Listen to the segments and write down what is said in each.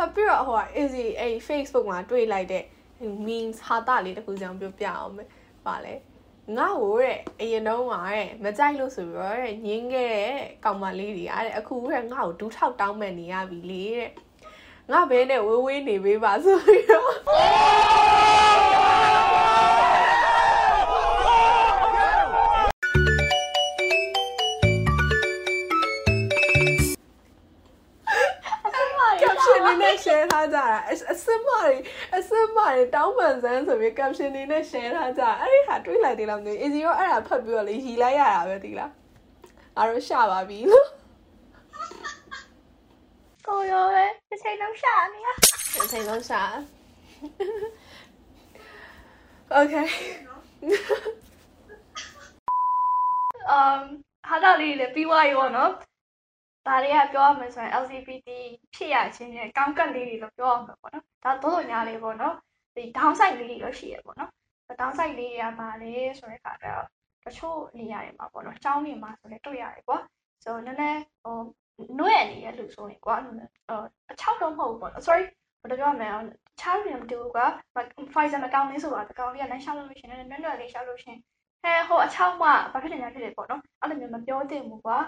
အပြီးတော့ဟို easy အဲ့ Facebook မှာတွေ့လိုက်တဲ့ memes ဟာတာလေးတခုကြောင့်ပြောပြအောင်မယ်ပါလဲငါ့ကိုတဲ့အရင်တော့ကတဲ့မကြိုက်လို့ဆိုပြီးတော့တဲ့ညင်းခဲ့တဲ့ကောင်မလေးတွေအဲ့အခုတဲ့ငါ့ကိုဒူးထောက်တောင်းမဲ့နေရပြီလေတဲ့ငါဘဲနဲ့ဝေးဝေးနေပေးပါဆိုပြီးတော့ share ထားကြတာအစစ်မတွေအစစ်မတွေတောင်းပန်စမ်းဆိုပြီး caption တွေနဲ့ share ထားကြအဲ့ဒီဟာတွေးလိုက်သေးလားမသိဘူး easy ရောအဲ့ဒါဖတ်ပြီးတော့လေရီလိုက်ရတာပဲဒီလားအားတော့ရှာပါပြီလို့ကိုရောပဲတစ်ချိန်လုံးရှာနေရတစ်ချိန်လုံးရှာ Okay um ဟာတာလေးလည်းပြီးသွားရောနော် ဒါတွေကပြောရမယ်ဆိုရင် LGBT ဖြစ်ရခြင်းရဲ့ကောင်းကက်လေးတွေလို့ပြောရမှာပေါ့နော်ဒါသို့တော်ညာလေးပေါ့နော်ဒီ downside လေးတွေတော့ရှိရပေါ့နော် downside လေးတွေကပါလေဆိုတဲ့ခါကျတော့တချို့နေရာတွေမှာပေါ့နော်ကျောင်းတွေမှာဆိုလည်းတွေ့ရတယ်ကွာဆိုတော့နည်းနည်းဟိုနှွဲ့နေတဲ့လူဆိုရင်ကွာအချောက်တော့မဟုတ်ဘူးပေါ့ sorry ဘယ်လိုပြောရမလဲချားရင်မတူဘူးကွာ Pfizer မကောင်းလေးဆိုတာတကောင်လေးကလမ်းလျှောက်လို့ရှိရင်နည်းနည်းလေးလျှောက်လို့ရှိရင်ဟဲဟိုအချောက်မှဘာဖြစ်နေညာဖြစ်တယ်ပေါ့နော်အဲ့လိုမျိုးမပြောသင့်ဘူးကွာအာ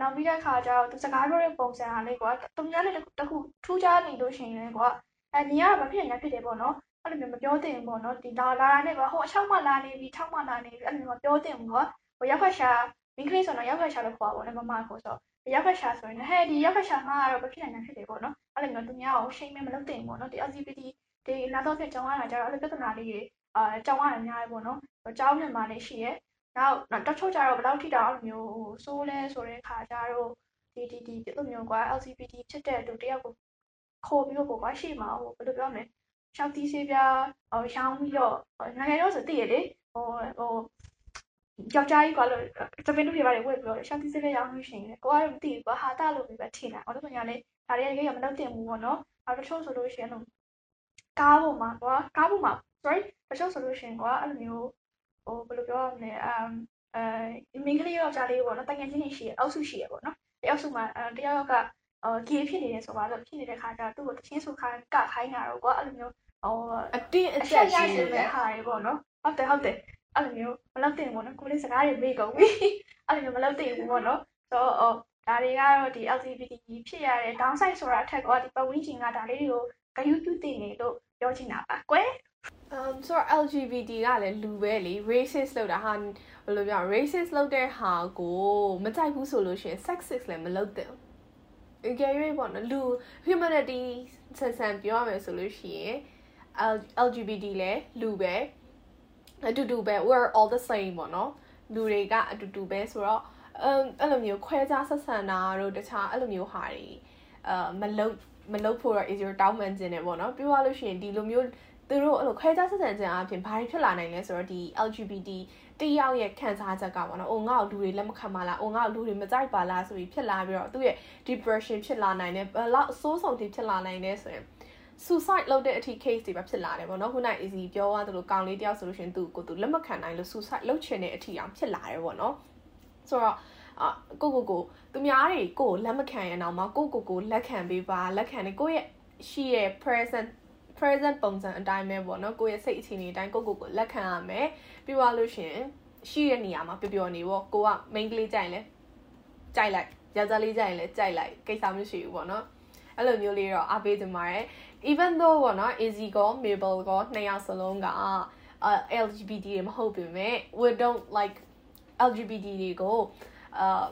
နောက်ပြီးတဲ့ခါကျတော့ သူစကားပြောတဲ့ပုံစံအားလေးကွာသူများနဲ့တခုထူးခြားနေလို့ရှိရင်ကွာအဲနေရဘာဖြစ်နေဖြစ်တယ်ပေါ့နော် အဲ့လိုမျိုးမပြောသင့်ဘူးပေါ့နော်ဒီလာလာနဲ့ကွာဟိုအချောက်မှလာနေပြီထောက်မှလာနေပြီ အဲ့လိုမျိုးမပြောသင့်ဘူးကွာဟိုရောက်ခက်ရှာမင်းကလေးဆိုတော့ရောက်ခက်ရှာလို့ခေါ်ပါဘောနော်မမကိုဆိုရောက်ခက်ရှာဆိုရင် ဟဲ့ ဒီရောက်ခက်ရှာမှာတော့ ဘာဖြစ်နေဖြစ်တယ်ပေါ့နော် အဲ့လိုမျိုး သူများကိုရှိမမလုပ်သင့်ဘူးပေါ့နော် ဒီ LGBT ဒီလာတော့ပြကြောင်းရတာကြတော့ အဲ့လိုပြဿနာလေးတွေအာကြောင်းရတာများတယ်ပေါ့နော်ကြောင်းမြန်မာလေးရှိရဲ့ နောက်တချို့ကျတော့ဘယ်လောက်ထိတောင်အဲ့လိုမျိုးဆိုးလဲဆိုတဲ့ခါကျတော့ဒီဒီဒီအဲ့လိုမျိုးကွာ LGBT ဖြစ်တဲ့လူတယောက်ကိုခေါ်ပြီးတော့ကွာရှေ့မှာဟိုဘယ်လိုပြောမလဲရှောက်တီးဆေးပြားဟိုရောင်းပြီးတော့နိုင်ငံရောဆိုတည်ရလေဟိုဟိုယောက်ျားကြီးကွာလို့တပင်းတို့ပြပါတယ်ဝက်ပြီးတော့ရှောက်တီးဆေးပြားရောင်းလို့ရှိရင်ကိုကတော့မသိဘူးကွာဟာတာလို့ပြီးပဲထင်တာအဲ့လိုညာလေဒါတွေကတကယ်မလုပ်တင်ဘူးပေါ့နော်အဲ့တချို့ဆိုလို့ရှိရင်ကားပေါ်မှာကွာကားပေါ်မှာ sorry တချို့ဆိုလို့ရှိရင်ကွာအဲ့လိုမျိုး ဟိုဘယ်လိုပြောရမလဲအမ်အဲမိန်းကလေးယောက်ျားလေးပေါ့နော်တကယ်ချင်းနေရှိရအောက်စုရှိရပေါ့နော်တယောက်စုမှာတယောက်ယောက်ကအော်ဂေးဖြစ်နေတယ်ဆိုပါတော့ဖြစ်နေတဲ့ခါကျသူ့ကိုတချင်းဆိုခိုင်းကခိုင်းတာတော့ကွာအဲ့လိုမျိုးဟိုအတင်းအကျပ်ရှိနေတဲ့ဟာတွေပေါ့နော်ဟုတ်တယ်ဟုတ်တယ်အဲ့လိုမျိုးမလုပ်တင်ဘူးနော်ကိုလေးစကားတွေမေ့ကုန်ပြီအဲ့လိုမျိုးမလုပ်တင်ဘူးပေါ့နော်ဆိုတော့ဒါတွေကတော့ဒီ LGBT ဖြစ်ရတဲ့ downside ဆိုတာအထက်ကဒီပတ်ဝန်းကျင်ကဒါလေးတွေကိုဂရုပြုတင်နေလို့ပြောချင်တာပါကွယ် um ဆိုတော့ LGBT ကလည်းလူပဲလေ racist လောက်တာဟာဘယ်လိုပြော racist လောက်တဲ့ဟာကိုမကြိုက်ဘူးဆိုလို့ရှိရင် sexist လည်းမလုပ်သင့်ဘူးအကြရွေးပေါ့နော်လူ humanity ဆန်ဆန်ပြောရမယ်ဆိုလို့ရှိရင် LGBT လည်းလူပဲအတူတူပဲ we're all the same ပေါ့နော်လူတွေကအတူတူပဲဆိုတော့အဲ့လိုမျိုးခွဲခြားဆက်ဆံတာတို့တခြားအဲ့လိုမျိုးဟာတွေအာမလုတ်မလုတ်ဖို့တော့ easier တောင်းမှန်ခြင်းတယ်ပေါ့နော်ပြောရလို့ရှိရင်ဒီလိုမျိုး သူတို့အဲ့လိုခွဲခြားဆက်ဆံခြင်းအပြင်ဘာတွေဖြစ်လာနိုင်လဲဆိုတော့ဒီ LGBT တယောက်ရဲ့ခံစားချက်ကပေါ့နော်။အိုငါ့ကိုလူတွေလက်မခံပါလား။အိုငါ့ကိုလူတွေမကြိုက်ပါလားဆိုပြီးဖြစ်လာပြီးတော့သူ့ရဲ့ depression ဖြစ်လာနိုင်တယ်။ဘယ်လောက်အဆိုးဆုံးထိဖြစ်လာနိုင်လဲဆိုရင် suicide လုပ်တဲ့အထိ case တွေပဲဖြစ်လာတယ်ပေါ့နော်ခုန easy ပြောသွားသလိုကောင်လေးတယောက်ဆိုလို့ရှင်သူ့ကိုသူလက်မခံနိုင်လို့ suicide လုပ်ချင်တဲ့အထိအောင်ဖြစ်လာတယ်ပေါ့နော်ဆိုတော့အကိုကိုကိုသူများတွေကိုလက်မခံရအောင်မှာကိုကိုကိုလက်ခံပေးပါလက်ခံနေကိုရဲ့ရှိရဲ့ present present ပုံစံအတိုင်းပဲပေါ့နော်ကိုရဲ့စိတ်အခြေအနေအတိုင်းကိုကိုကိုလက်ခံရမယ်ပြီးသွားလို့ရှင်ရှိတဲ့နေရာမှာပျော်ပျော်နေပေါ့ကိုက main ကလေးကြိုက်လဲကြိုက်လိုက်ယောက်ျားလေးကြိုက်လဲကြိုက်လိုက်ကိစ္စမရှိဘူးပေါ့နော်အဲ့လိုမျိုးလေးတော့အားပေးကြပါရယ် even though ပေါ့နော် easy ကော mabel ကောနှစ်ယောက်စလုံးက LGBT တွေမဟုတ်ပေမဲ့ we don't like LGBT တွေကိုအာ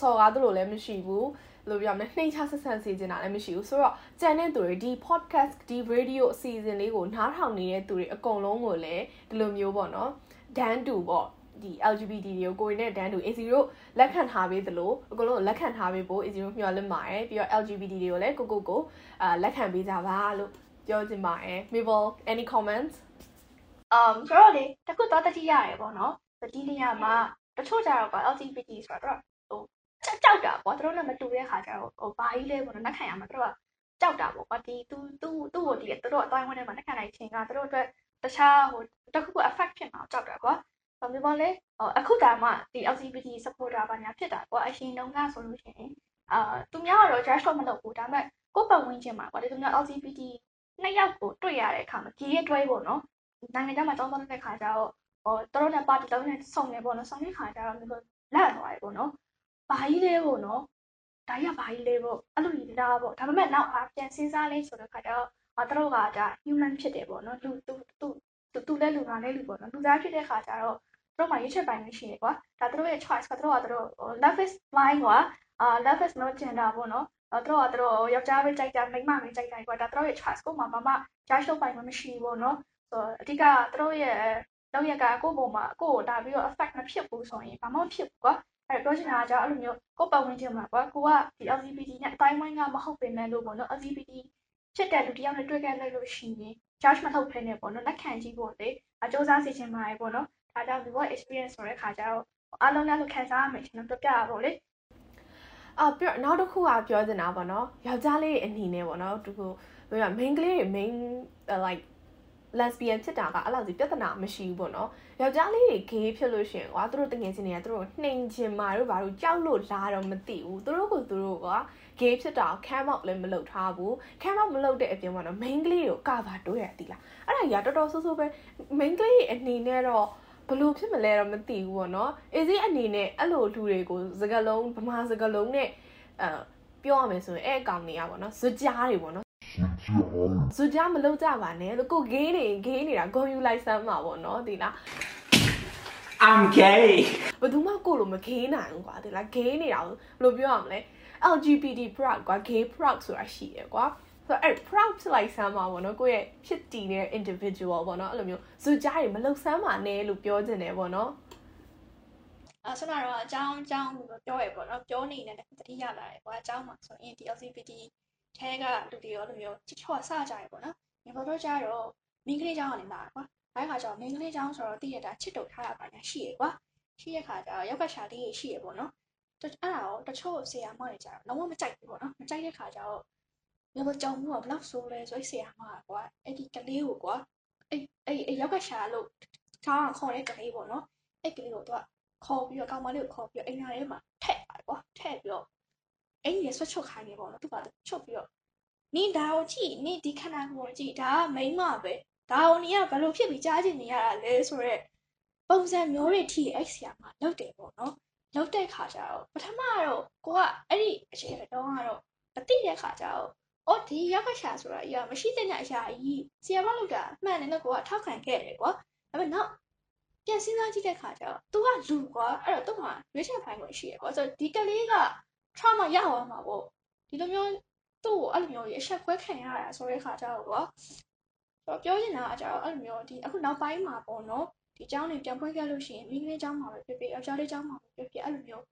စော်ကားသလိုလည်းမရှိဘူး လို့ပြောရမယ်နှိမ့်ချဆက်ဆံစေချင်တာလည်းမရှိဘူးဆိုတော့ကြံတဲ့သူတွေဒီ podcast ဒီ radio အစီအစဉ်လေးကိုနားထောင်နေတဲ့သူတွေအကုန်လုံးကိုလည်းဒီလိုမျိုးပေါ့နော်ဒန်းတူပေါ့ဒီ LGBT တွေကိုကိုယ်နဲ့ဒန်းတူ AC တို့လက်ခံထားပေးသလိုအကုန်လုံးလက်ခံထားပေးဖို့ AC တို့မျှော်လင့်ပါတယ်ပြီးတော့ LGBT တွေကိုလည်းကိုကိုကိုအာလက်ခံပေးကြပါလို့ပြောချင်ပါတယ် Mabel any comments um ဆိုတော့လေတခုတော့တတိရတယ်ပေါ့နော်ဒီနေရာမှာတချို့ကြတော့က LGBT ဆိုတော့ဟို ကြောက်တာပေါ့သူတို့နဲ့မတူတဲ့ခါကျတော့ဟိုဘာကြီးလဲပေါ့နော်နှက်ခံရမှာသူတို့ကကြောက်တာပေါ့ကွာဒီသူသူသူ့ကိုဒီသူတို့အတိုင်းဝန်းထဲမှာနှက်ခံနိုင်ခြင်းကသူတို့အတွက်တခြားဟိုတခုခု affect ဖြစ်မှာကြောက်တာကွာဘာမျိုးပေါ့လဲအခုဒါမှဒီ LGBT supporter ဘာညာဖြစ်တာကွာအရှင်တုန်းကဆိုလို့ရှိရင်အာသူများကတော့ judge တော့မလုပ်ဘူးဒါပေမဲ့ကိုယ့်ပတ်ဝန်းကျင်မှာကွာဒီလိုမျိုး LGBT နှစ်ယောက်ကိုတွေ့ရတဲ့အခါမှာဒီရဲ့တွဲပေါ့နော်နိုင်ငံခြားမှာတောင်းတတဲ့ခါကျတော့ဟိုတော်တော်နဲ့ပါတီလုံးနဲ့စုံနေပေါ့နော်စုံတဲ့ခါကျတော့မျိုးလန့်သွားပြီပေါ့နော် ဘာကြီးလဲပေါ့နော်ဒါကြီးကဘာကြီးလဲပေါ့အဲ့လိုကြီးဒါပေါ့ဒါပေမဲ့နောက်အားပြန်စဉ်းစားလေးဆိုတဲ့ခါကျတော့အတို့ကဒါ human ဖြစ်တယ်ပေါ့နော်လူသူသူသူသူလည်းလူငါလည်းလူပေါ့နော်လူသားဖြစ်တဲ့ခါကျတော့တို့မှရွေးချယ်ပိုင်လို့ရှိရကွာဒါတို့ရဲ့ choice ကတို့ကတို့ love is blind ကွာအာ love is no gender ပေါ့နော်တို့ကတို့ယောက်ျားပဲကြိုက်တာမိန်းမပဲကြိုက်တာကွာဒါတို့ရဲ့ choice ကိုမှဘာမှကြားရှုပ်ပိုင်မရှိဘူးပေါ့နော်ဆိုတော့အဓိကတို့ရဲ့လောက်ရကကိုယ့်ပုံမှာကိုယ့်ကိုဒါပြီးတော့ effect မဖြစ်ဘူးဆိုရင်ဘာမှမဖြစ်ဘူးကွာ အဲ့တော့ပြောချင်တာကကြောင့်အဲ့လိုမျိုးကိုယ့်ပတ်ဝန်းကျင်မှာကွာကိုကဒီ LGBT နဲ့အတိုင်းဝိုင်းကမဟုတ်ပေမဲ့လို့ပေါ့နော် LGBT ဖြစ်တဲ့လူတယောက်နဲ့တွေ့ခဲ့လိုက်လို့ရှိရင် judge မထုတ်ဖ ೇನೆ ပေါ့နော်လက်ခံကြည့်ဖို့လေအစူးစမ်းစီချင်ပါတယ်ပေါ့နော်ဒါကြောင့်ဒီ work experience ဆိုတဲ့ခါကျတော့အားလုံးလည်းလို့ခံစားရမယ်ကျွန်တော်ပြပြရပါလေအာပြနောက်တစ်ခုကပြောချင်တာပေါ့နော်ယောက်ျားလေးအနေနဲ့ပေါ့နော်သူကဘယ်က main ကလေး main like lesbian ဖြစ်တာကအဲ့လောက်စီပြဿနာမရှိဘူးပေါ့နော်ယောက်ျားလေးတွေ gay ဖြစ်လို့ရှင်ကွာသူတို့တငယ်ချင်းတွေကသူတို့နှိမ်ချင်မာတို့ဘာလို့ကြောက်လို့လာတော့မသိဘူးသူတို့ကသူတို့က gay ဖြစ်တာ cam out လည်းမလုပ်ထားဘူး cam out မလုပ်တဲ့အပြင်ပေါ့နော် main ကလေးကိုကဘာတိုးရသည်လားအဲ့ဒါကြီးကတော်တော်ဆိုးဆိုးပဲ main ကလေးအနေနဲ့တော့ဘလို့ဖြစ်မလဲတော့မသိဘူးပေါ့နော် easy အနေနဲ့အဲ့လိုလူတွေကိုစကလုံးဗမာစကလုံးနဲ့အဲပြောရမယ်ဆိုရင်အဲ့အကောင်တွေကပေါ့နော်ဇကြားတွေပေါ့နော် ဇူကြားမလုပ်ကြပါနဲ့လို့ကိုဂေးနေဂေးနေတာဂုံယူလိုက်စမ်းပါပေါ့နော်ဒီလား I'm gay ဘယ်သူမှကိုလိုမဂေးနိုင်ဘူးကွာဒီလားဂေးနေတာဘယ်လိုပြောရမလဲ LGBT proud ကွာ gay proud ဆိုတာရှိတယ်ကွာဆိုတော့အဲ့ proud ဖြစ်လိုက်စမ်းပါပေါ့နော်ကိုယ့်ရဲ့ဖြစ်တည်နေတဲ့ individual ပေါ့နော်အဲ့လိုမျိုးဇူကြားတွေမလုပ်စမ်းပါနဲ့လို့ပြောချင်တယ်ပေါ့နော်အဲဆိုတော့အကြောင်းအကြောင်းလို့ပြောရပေါ့နော်ပြောနေတယ်တတိယလာတယ်ကွာအကြောင်းမှာဆိုရင်ဒီ LGBT ထဲကလူတွေရောလိုမျိုးချစ်ချော့ဆကြရပေါ့နော်ညီမတို့ကြတော့မင်းကလေးเจ้าကနေလာကွာအဲခါကျတော့မင်းကလေးเจ้าဆိုတော့တည့်ရတာချစ်တုတ်ထားတာပါညာရှိရကွာရှိရခါကျတော့ရောက်ကရှာလေးရှိရပေါ့နော်အဲ့ဒါကိုတချို့ဆရာမတွေကြတော့လုံးဝမကြိုက်ဘူးပေါ့နော်မကြိုက်တဲ့ခါကျတော့ညီမကြောင်မှုကဘလောက်ဆိုးလဲဆိုဆရာမကွာအဲ့ဒီကလေးကိုကွာအဲ့အဲ့အဲ့ရောက်ကရှာလို့ထားခေါ်တဲ့ကလေးပေါ့နော်အဲ့ကလေးကိုတော့ခေါ်ပြီးတော့ကောင်မလေးကိုခေါ်ပြီးတော့အိမ်နာထဲမှာထည့်ပါတယ်ကွာထည့်ပြီးတော့ အိမ်ကြီးဆွတ်ချုပ်ခိုင်းနေပေါ့နော်သူကချုပ်ပြီးတော့နင်ဒါကိုကြည့်နင်ဒီခန္ဓာကိုယ်ကြည့်ဒါကမိန်းမပဲဒါကိုနင်ကဘယ်လိုဖြစ်ပြီးကြားကျင်နေရတာလဲဆိုတော့ပုံစံမျိုးတွေထိအဲ့ဆရာမလောက်တယ်ပေါ့နော်လောက်တဲ့ခါကျတော့ပထမတော့ကိုကအဲ့ဒီအချိန်တုန်းကတော့မသိတဲ့ခါကျတော့အော်ဒီရောက်ကရှာဆိုတာအရာမရှိတဲ့အရာကြီးဆရာမလောက်တာမှန်တယ်လို့ကိုကထောက်ခံခဲ့တယ်ကွာဒါပေမဲ့နောက်ပြန်စဉ်းစားကြည့်တဲ့ခါကျတော့ तू ကလူကွာအဲ့တော့ तू မှာရွေးချယ်ဖိုင်ကိုရှိရကွာဆိုတော့ဒီကလေးက trauma ရအောင်မှာပေါ့ဒီလိုမျိုးသူ့ကိုအဲ့လိုမျိုးအဆက်ခွဲခံရတာဆိုတဲ့ခါကျတော့ကွာဆိုတော့ပြောချင်တာကကျတော့အဲ့လိုမျိုးဒီအခုနောက်ပိုင်းမှာပေါ့နော်ဒီเจ้าနေပြန်ဖွင့်ခဲ့လို့ရှိရင်မိန်းကလေးเจ้าမှာပဲဖြစ်ဖြစ်ယောက်ျားလေးเจ้าမှာပဲဖြစ်ဖြစ်အဲ့လိုမျိုး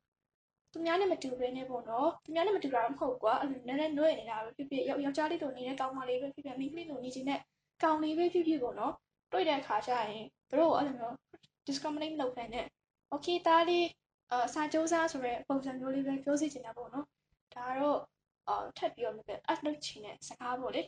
သူများနဲ့မတူဘဲနဲ့ပေါ့နော်သူများနဲ့မတူတာမဟုတ်ကွာအဲ့လိုနည်းနည်းနှွေးနေတာပဲဖြစ်ဖြစ်ယောက်ျားလေးတို့နေတဲ့ကောင်းမလေးပဲဖြစ်ဖြစ်မိန်းကလေးတို့နေချင်တဲ့ကောင်လေးပဲဖြစ်ဖြစ်ပေါ့နော်တွေ့တဲ့အခါကျရင်တို့အဲ့လိုမျိုး discriminate လုပ်နေနဲ့ okay သားလေး အစာကြိုးစားဆိုရဲပုံစံမျိုးလေးပဲပြောစီချင်တာပေါ့နော်ဒါကတော့အော်ထပ်ပြီးတော့မပြအလုပ်ချင်တဲ့စကားပေါ့လေ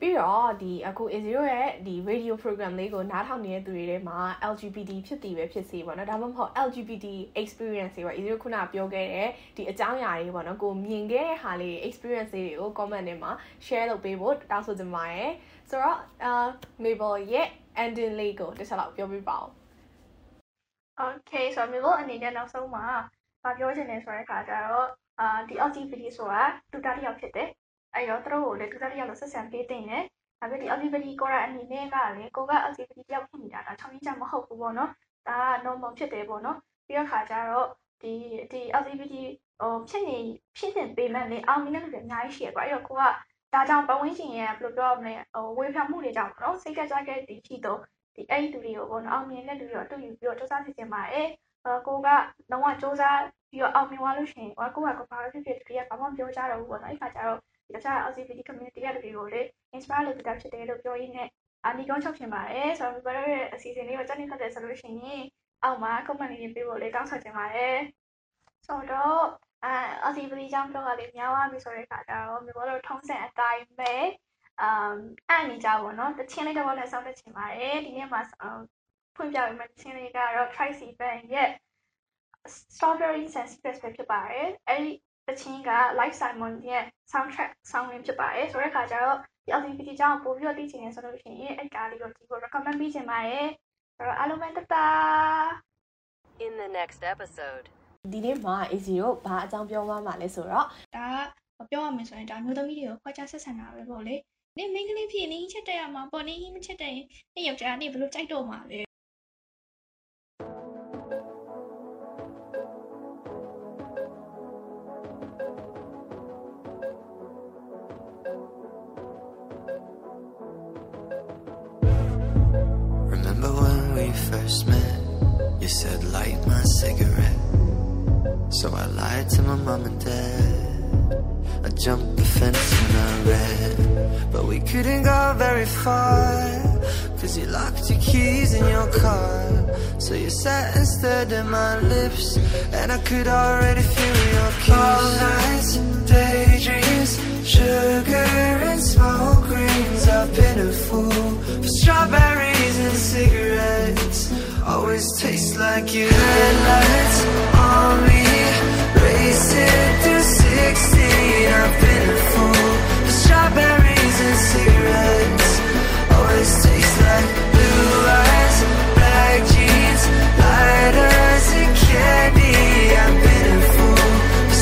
ပြီးတော့ဒီအခု A0 ရဲ့ဒီ radio program လေးကိုနားထောင်နေတဲ့သူတွေထဲမှာ LGBT ဖြစ်တည်ပဲဖြစ်စီပေါ့နော်ဒါမှမဟုတ် LGBT experience တွေပေါ့ A0 ခုနပြောခဲ့တဲ့ဒီအကြောင်းအရာတွေပေါ့နော်ကိုမြင်ခဲ့တဲ့ဟာလေး experience တွေကို comment ထဲမှာ share လုပ်ပေးဖို့တောင်းဆိုချင်ပါတယ်ဆိုတော့အာ Mabel ရဲ့ ending လေးကိုတစ်ချက်လောက်ပြောပြပါဦး Okay ဆိုတော့ Mabel အနေနဲ့နောက်ဆုံးမှာဗာပြောချင်တယ်ဆိုတဲ့ခါကျတော့အာဒီ LGBT ဆိုတာတူတာတစ်ယောက်ဖြစ်တယ်အဲ့တော့သူတို့ကိုလည်းတူတာတစ်ယောက်လို့ဆက်ဆံပေးတင်တယ်ဒါပေမဲ့ဒီ LGBT ကိုရအနေနဲ့ကလေကိုက LGBT တယောက်ဖြစ်နေတာဒါချောင်းကြီးချမဟုတ်ဘူးပေါ့နော်ဒါက normal ဖြစ်တယ်ပေါ့နော်ပြီးတော့ခါကျတော့ဒီဒီ LGBT ဟိုဖြစ်နေဖြစ်နေပေမဲ့လေအောင်မြင်တဲ့လူတွေအများကြီးရှိရကွာအဲ့တော့ကိုကဒါကြောင့်ပဝင်းရှင်ရဲ့ဘယ်လိုပြောမလဲဟိုဝေဖန်မှုတွေကြောင့်ပေါ့နော်စိတ်ကကြိုက်တဲ့ဒီရှိတော့ ဒီအဲ့ဒီလူတွေကိုပေါ့နော်အောင်မြင်တဲ့လူတွေတော့တူယူပြီးတော့စူးစမ်းနေကြပါတယ်အဲကိုကလုံးဝစူးစမ်းပြီးတော့အောင်မြင်သွားလို့ရှိရင်ကိုကကိုကဘာလို့ဖြစ်ဖြစ်ဒီကဘာမှမပြောကြတော့ဘူးပေါ့နော်အဲ့ခါကျတော့တခြား LGBT community ရဲ့လူတွေကိုလေ inspire လုပ်တာဖြစ်တယ်လို့ပြောရင်းနဲ့အနီကောင်းချုပ်ချင်ပါတယ်ဆိုတော့ဘယ်လိုရဲ့အစီအစဉ်လေးကိုစတင်ဖတ်တယ်ဆိုလို့ရှိရင်အောက်မှာ comment လေးပေးဖို့လေတောင်းဆိုချင်ပါတယ်ဆိုတော့အဲ LGBT ကြောင့်ပြောတာလေးများသွားပြီဆိုတဲ့ခါကျတော့မျိုးတို့ထုံးစံအတိုင်းပဲ အမ်အဲ့နေကြပါတော့တချင်းလေးတော့လည်းစောင့်တက်ချင်ပါတယ်ဒီနေ့မှာဖွင့်ပြပေးမယ့်တချင်းလေးကတော့ Tricy Band ရဲ့ Strawberry Sensitive ပဲဖြစ်ပါတယ်အဲ့ဒီတချင်းက Life Simon ရဲ့ soundtrack ဆောင်းရင်းဖြစ်ပါတယ်ဆိုတဲ့အခါကျတော့ဒီ LGBT အကြောင်းပို့ပြီးတော့သိချင်နေဆိုလို့ရှိရင်အဲ့ကားလေးကိုဒီကို recommend ပေးချင်ပါတယ်ဆိုတော့အားလုံးပဲတတာ In the next episode. ဒီနေ့မှာ AC တို့ဘာအကြောင်းပြောမှမှာလဲဆိုတော့ဒါကပြောရမယ်ဆိုရင်ဒါမျိုးသမီးတွေကိုခွဲခြားဆက်ဆံတာပဲပေါ့လေ နေမိန်းကလေးဖြစ်နေချက်တက်ရမှာပေါ့နေမချက်တက်ရင်နေယောက်ျားနေဘယ်လိုကြိုက်တော့မှာလဲ Remember when we first met? You said light my cigarette. So I lied to my mom and dad. I jumped the fence and I ran. But we couldn't go very far. Cause you locked your keys in your car. So you sat and stared at my lips. And I could already feel your kiss. All nights, daydreams, sugar and smoke rings. I've been a fool for strawberries and cigarettes. Always taste like you. Headlights strawberries and cigarettes. Always taste like blue eyes, black jeans, lighters and candy. I've been a fool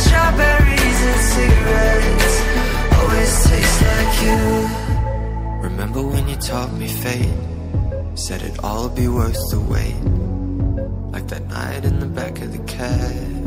strawberries and cigarettes. Always like you. Remember when you taught me fate? Said it'd all be worth the wait. Like that night in the back of the cab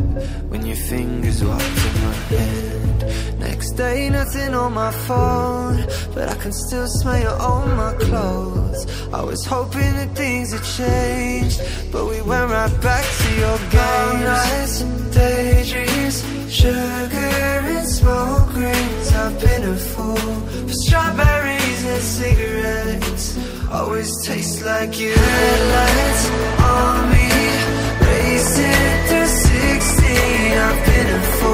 when your fingers walked in my hand. Next day, nothing on my phone, but I can still smell you on my clothes. I was hoping that things had changed, but we went right back to your game. Nights, and daydreams, sugar and smoke rings. I've been a fool for strawberries and cigarettes. Always taste like you. Headlights on beautiful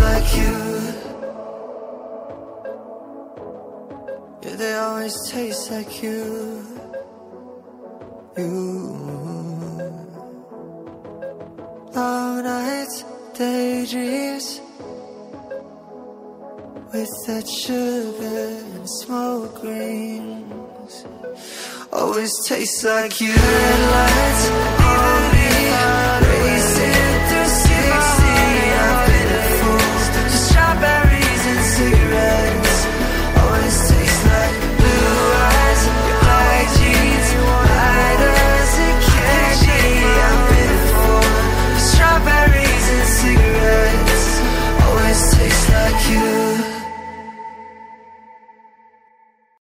Like you. Yeah, they always taste like you. You. Long nights, daydreams with that sugar and smoke rings. Always tastes like you. Red lights,